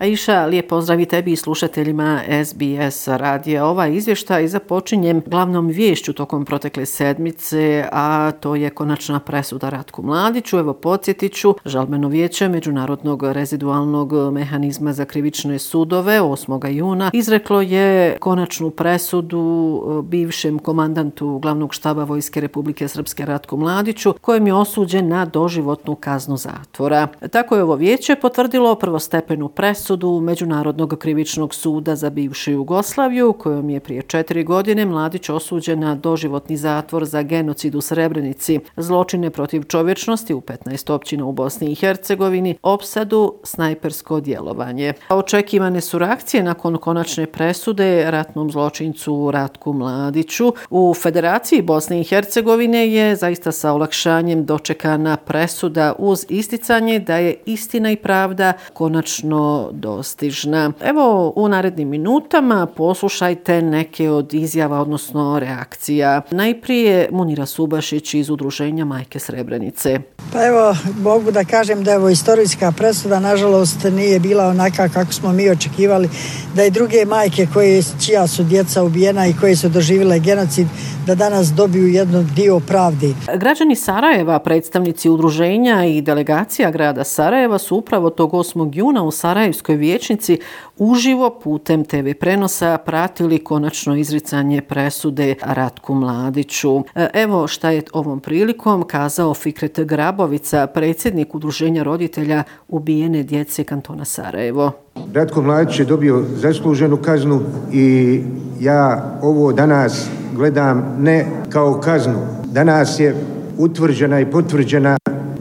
Aisha, lijep pozdrav i tebi i slušateljima SBS radija. Ova izvješta i započinjem glavnom vješću tokom protekle sedmice, a to je konačna presuda Ratku Mladiću. Evo, podsjetit ću, žalbeno vijeće Međunarodnog rezidualnog mehanizma za krivične sudove 8. juna izreklo je konačnu presudu e, bivšem komandantu glavnog štaba Vojske Republike Srpske Ratku Mladiću, kojem je osuđen na doživotnu kaznu zatvora. Tako je ovo vijeće potvrdilo prvostepenu presudu presudu Međunarodnog krivičnog suda za bivšu Jugoslaviju, kojom je prije četiri godine mladić osuđen na doživotni zatvor za genocid u Srebrenici, zločine protiv čovječnosti u 15 općina u Bosni i Hercegovini, opsadu, snajpersko djelovanje. Očekivane su reakcije nakon konačne presude ratnom zločincu Ratku Mladiću. U Federaciji Bosne i Hercegovine je zaista sa olakšanjem dočekana presuda uz isticanje da je istina i pravda konačno dostižna. Evo u narednim minutama poslušajte neke od izjava, odnosno reakcija. Najprije Munira Subašić iz Udruženja Majke Srebrenice. Pa evo, mogu da kažem da je ovo istorijska presuda, nažalost nije bila onaka kako smo mi očekivali, da i druge majke koje, čija su djeca ubijena i koje su doživile genocid, da danas dobiju jednu dio pravdi. Građani Sarajeva, predstavnici udruženja i delegacija grada Sarajeva su upravo tog 8. juna u Sarajevskoj vječnici uživo putem TV prenosa pratili konačno izricanje presude Ratku Mladiću. E, evo šta je ovom prilikom kazao Fikret Grabovica, predsjednik udruženja roditelja ubijene djece kantona Sarajevo. Ratko Mladić je dobio zasluženu kaznu i ja ovo danas gledam ne kao kaznu. Danas je utvrđena i potvrđena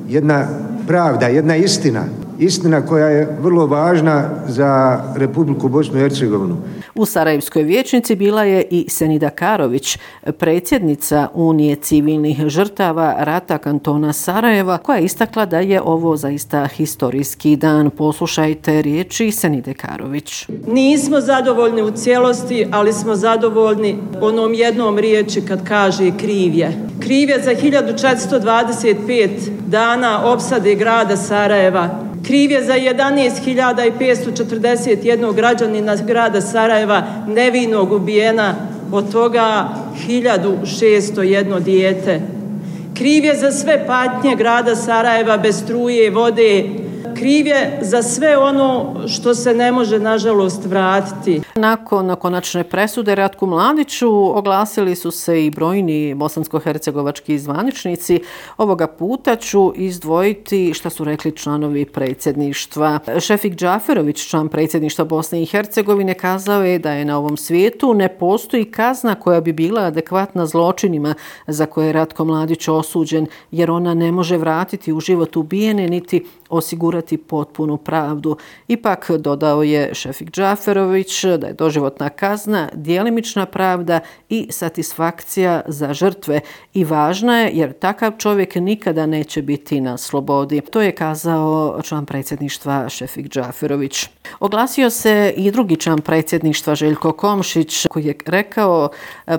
jedna pravda, jedna istina istina koja je vrlo važna za Republiku Bosnu i Hercegovinu. U Sarajevskoj vječnici bila je i Senida Karović, predsjednica Unije civilnih žrtava rata kantona Sarajeva, koja je istakla da je ovo zaista historijski dan. Poslušajte riječi Senide Karović. Nismo zadovoljni u cijelosti, ali smo zadovoljni onom jednom riječi kad kaže krivje. Krivje za 1425 dana opsade grada Sarajeva, kriv je za 11.541 građanina grada Sarajeva nevinog ubijena, od toga 1.601 dijete. Kriv je za sve patnje grada Sarajeva bez struje i vode, kriv je za sve ono što se ne može, nažalost, vratiti. Nakon konačne presude Ratku Mladiću oglasili su se i brojni bosansko-hercegovački zvaničnici. Ovoga puta ću izdvojiti šta su rekli članovi predsjedništva. Šefik Džaferović, član predsjedništva Bosne i Hercegovine, kazao je da je na ovom svijetu ne postoji kazna koja bi bila adekvatna zločinima za koje je Ratko Mladić osuđen, jer ona ne može vratiti u život ubijene niti osigurati potpunu pravdu. Ipak dodao je Šefik Džaferović da je doživotna kazna dijelimična pravda i satisfakcija za žrtve i važna je jer takav čovjek nikada neće biti na slobodi. To je kazao član predsjedništva Šefik Džaferović. Oglasio se i drugi član predsjedništva Željko Komšić koji je rekao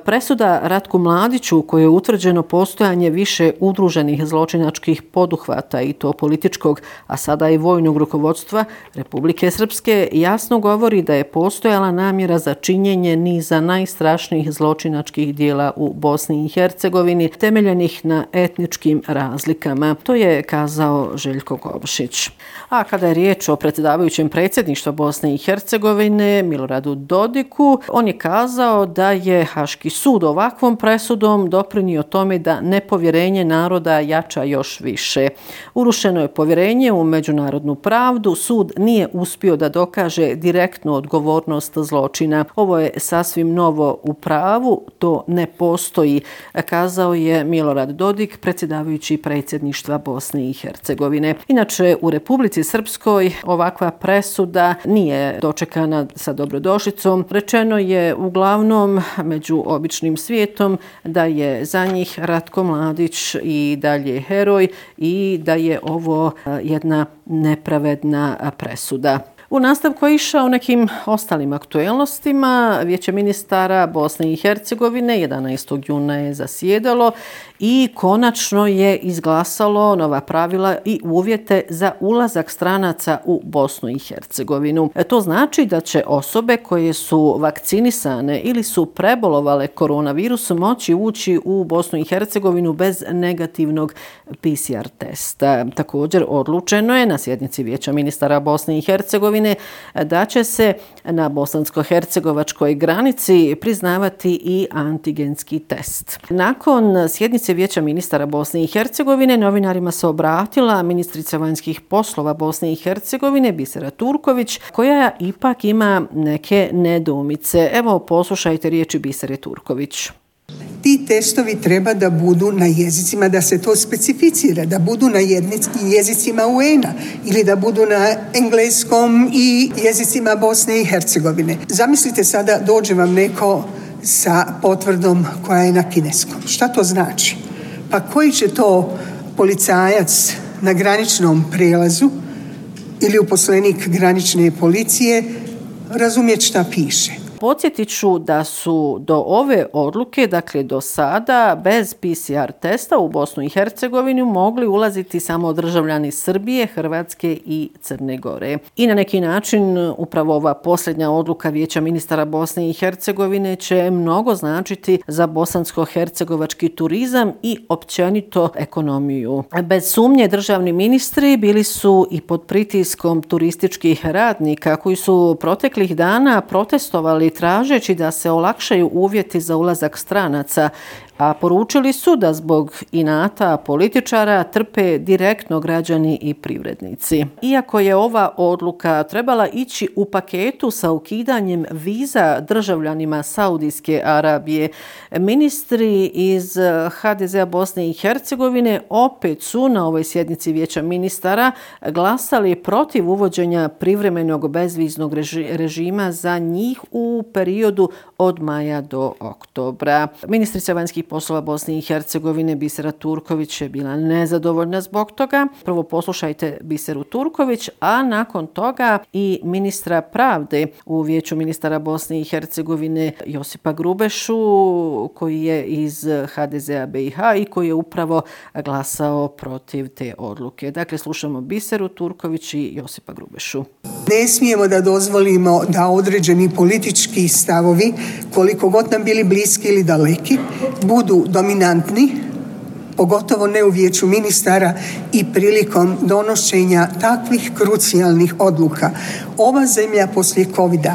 presuda Ratku Mladiću u kojoj je utvrđeno postojanje više udruženih zločinačkih poduhvata i to političkog, a sada i vojnog rukovodstva Republike Srpske jasno govori da je postojala namjera za činjenje niza najstrašnijih zločinačkih dijela u Bosni i Hercegovini temeljenih na etničkim razlikama. To je kazao Željko Komšić. A kada je riječ o predsjedavajućem predsjedništva Bosne i Hercegovine, Miloradu Dodiku, on je kazao da je Haški sud ovakvom presudom doprinio tome da nepovjerenje naroda jača još više. Urušeno je povjerenje u međunarodnu pravdu, sud nije uspio da dokaže direktnu odgovornost zločina. Ovo je sasvim novo u pravu, to ne postoji, kazao je Milorad Dodik, predsjedavajući predsjedništva Bosne i Hercegovine. Inače, u Republici Srpskoj ovakva presuda nije dočekana sa dobrodošicom. Rečeno je uglavnom među običnim svijetom da je za njih Ratko Mladić i dalje heroj i da je ovo jedna nepravedna presuda. U nastavku je išao nekim ostalim aktuelnostima. Vijeće ministara Bosne i Hercegovine 11. juna je zasjedalo i konačno je izglasalo nova pravila i uvjete za ulazak stranaca u Bosnu i Hercegovinu. E, to znači da će osobe koje su vakcinisane ili su prebolovale koronavirus moći ući u Bosnu i Hercegovinu bez negativnog PCR testa. Također odlučeno je na sjednici Vijeća ministara Bosne i Hercegovine da će se na bosansko-hercegovačkoj granici priznavati i antigenski test. Nakon sjednice Vijeća ministara Bosne i Hercegovine novinarima se obratila ministrica vanjskih poslova Bosne i Hercegovine Bisera Turković koja ipak ima neke nedoumice. Evo poslušajte riječi Bisere Turković. Ti testovi treba da budu na jezicima, da se to specificira, da budu na jezicima UN-a ili da budu na engleskom i jezicima Bosne i Hercegovine. Zamislite sada, dođe vam neko sa potvrdom koja je na kineskom. Šta to znači? Pa koji će to policajac na graničnom prelazu ili uposlenik granične policije razumjeti šta piše? Podsjetit ću da su do ove odluke, dakle do sada, bez PCR testa u Bosnu i Hercegovini mogli ulaziti samo državljani Srbije, Hrvatske i Crne Gore. I na neki način upravo ova posljednja odluka Vijeća ministara Bosne i Hercegovine će mnogo značiti za bosansko-hercegovački turizam i općenito ekonomiju. Bez sumnje državni ministri bili su i pod pritiskom turističkih radnika koji su proteklih dana protestovali tražeći da se olakšaju uvjeti za ulazak stranaca a poručili su da zbog inata političara trpe direktno građani i privrednici. Iako je ova odluka trebala ići u paketu sa ukidanjem viza državljanima Saudijske Arabije, ministri iz HDZ-a Bosne i Hercegovine opet su na ovoj sjednici vijeća ministara glasali protiv uvođenja privremenog bezviznog režima za njih u periodu od maja do oktobra. Ministrica vanjskih poslova Bosne i Hercegovine Bisera Turković je bila nezadovoljna zbog toga. Prvo poslušajte Biseru Turković, a nakon toga i ministra pravde u vijeću ministara Bosne i Hercegovine Josipa Grubešu, koji je iz HDZ-a BiH i koji je upravo glasao protiv te odluke. Dakle, slušamo Biseru Turković i Josipa Grubešu. Ne smijemo da dozvolimo da određeni politički stavovi, koliko god nam bili bliski ili daleki, budu budu dominantni, pogotovo ne u vijeću ministara i prilikom donošenja takvih krucijalnih odluka. Ova zemlja poslije covid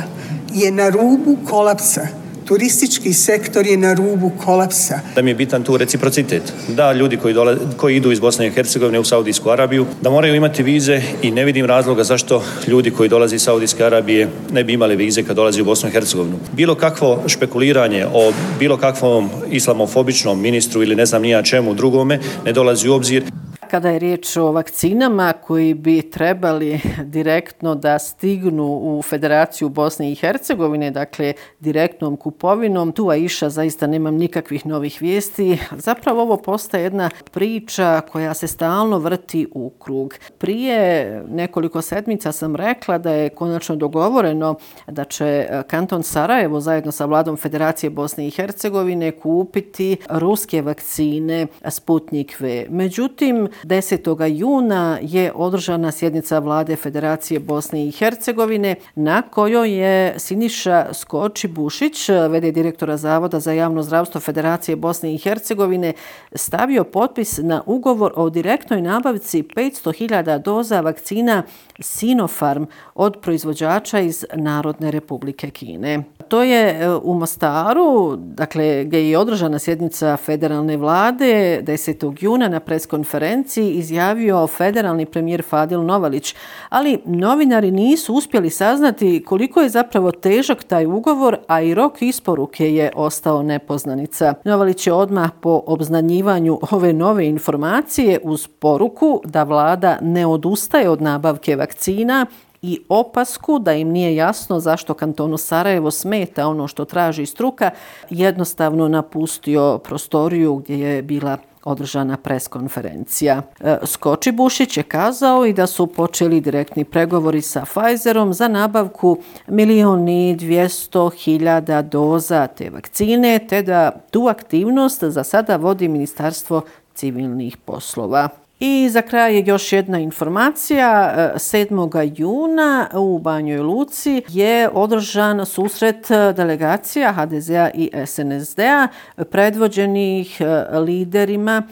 je na rubu kolapsa turistički sektor je na rubu kolapsa. Da mi je bitan tu reciprocitet. Da ljudi koji, dole, koji idu iz Bosne i Hercegovine u Saudijsku Arabiju, da moraju imati vize i ne vidim razloga zašto ljudi koji dolaze iz Saudijske Arabije ne bi imali vize kad dolaze u Bosnu i Hercegovinu. Bilo kakvo špekuliranje o bilo kakvom islamofobičnom ministru ili ne znam nija čemu drugome ne dolazi u obzir kada je riječ o vakcinama koji bi trebali direktno da stignu u Federaciju Bosne i Hercegovine, dakle direktnom kupovinom, tu Aisha zaista nemam nikakvih novih vijesti. Zapravo ovo postaje jedna priča koja se stalno vrti u krug. Prije nekoliko sedmica sam rekla da je konačno dogovoreno da će kanton Sarajevo zajedno sa vladom Federacije Bosne i Hercegovine kupiti ruske vakcine Sputnik V. Međutim, 10. juna je održana sjednica vlade Federacije Bosne i Hercegovine na kojoj je Siniša Skoči Bušić, vede direktora Zavoda za javno zdravstvo Federacije Bosne i Hercegovine, stavio potpis na ugovor o direktnoj nabavci 500.000 doza vakcina Sinopharm od proizvođača iz Narodne republike Kine. To je e, u Mostaru, dakle, gdje je održana sjednica federalne vlade 10. juna na preskonferenciji izjavio federalni premijer Fadil Novalić, ali novinari nisu uspjeli saznati koliko je zapravo težak taj ugovor, a i rok isporuke je ostao nepoznanica. Novalić je odmah po obznanjivanju ove nove informacije uz poruku da vlada ne odustaje od nabavke vakcina i opasku da im nije jasno zašto kantonu Sarajevo smeta ono što traži struka, jednostavno napustio prostoriju gdje je bila održana preskonferencija. E, Skoči Bušić je kazao i da su počeli direktni pregovori sa Pfizerom za nabavku milioni 200 hiljada doza te vakcine, te da tu aktivnost za sada vodi Ministarstvo civilnih poslova. I za kraj je još jedna informacija. E, 7. juna u Banjoj Luci je održan susret e, delegacija HDZ-a i SNSD-a predvođenih e, liderima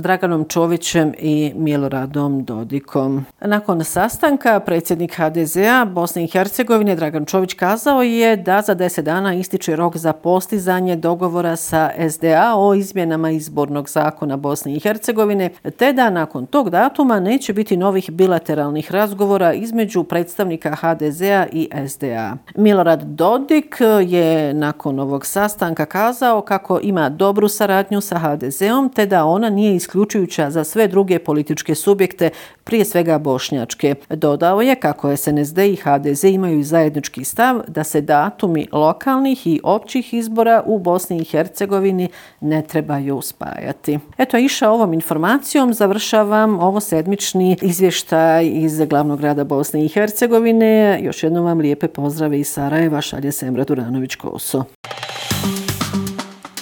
Draganom Čovićem i Miloradom Dodikom. Nakon sastanka predsjednik HDZ-a Bosne i Hercegovine Dragan Čović kazao je da za 10 dana ističe rok za postizanje dogovora sa SDA o izmjenama izbornog zakona Bosne i Hercegovine, te da nakon tog datuma neće biti novih bilateralnih razgovora između predstavnika HDZ-a i SDA. Milorad Dodik je nakon ovog sastanka kazao kako ima dobru saradnju sa HDZ-om, te da ona nije isključena isključujuća za sve druge političke subjekte, prije svega bošnjačke. Dodao je kako SNSD i HDZ imaju zajednički stav da se datumi lokalnih i općih izbora u Bosni i Hercegovini ne trebaju spajati. Eto, iša ovom informacijom završavam ovo sedmični izvještaj iz glavnog grada Bosne i Hercegovine. Još jednom vam lijepe pozdrave iz Sarajeva, šalje Semra Duranović-Koso.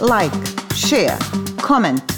Like, share, comment.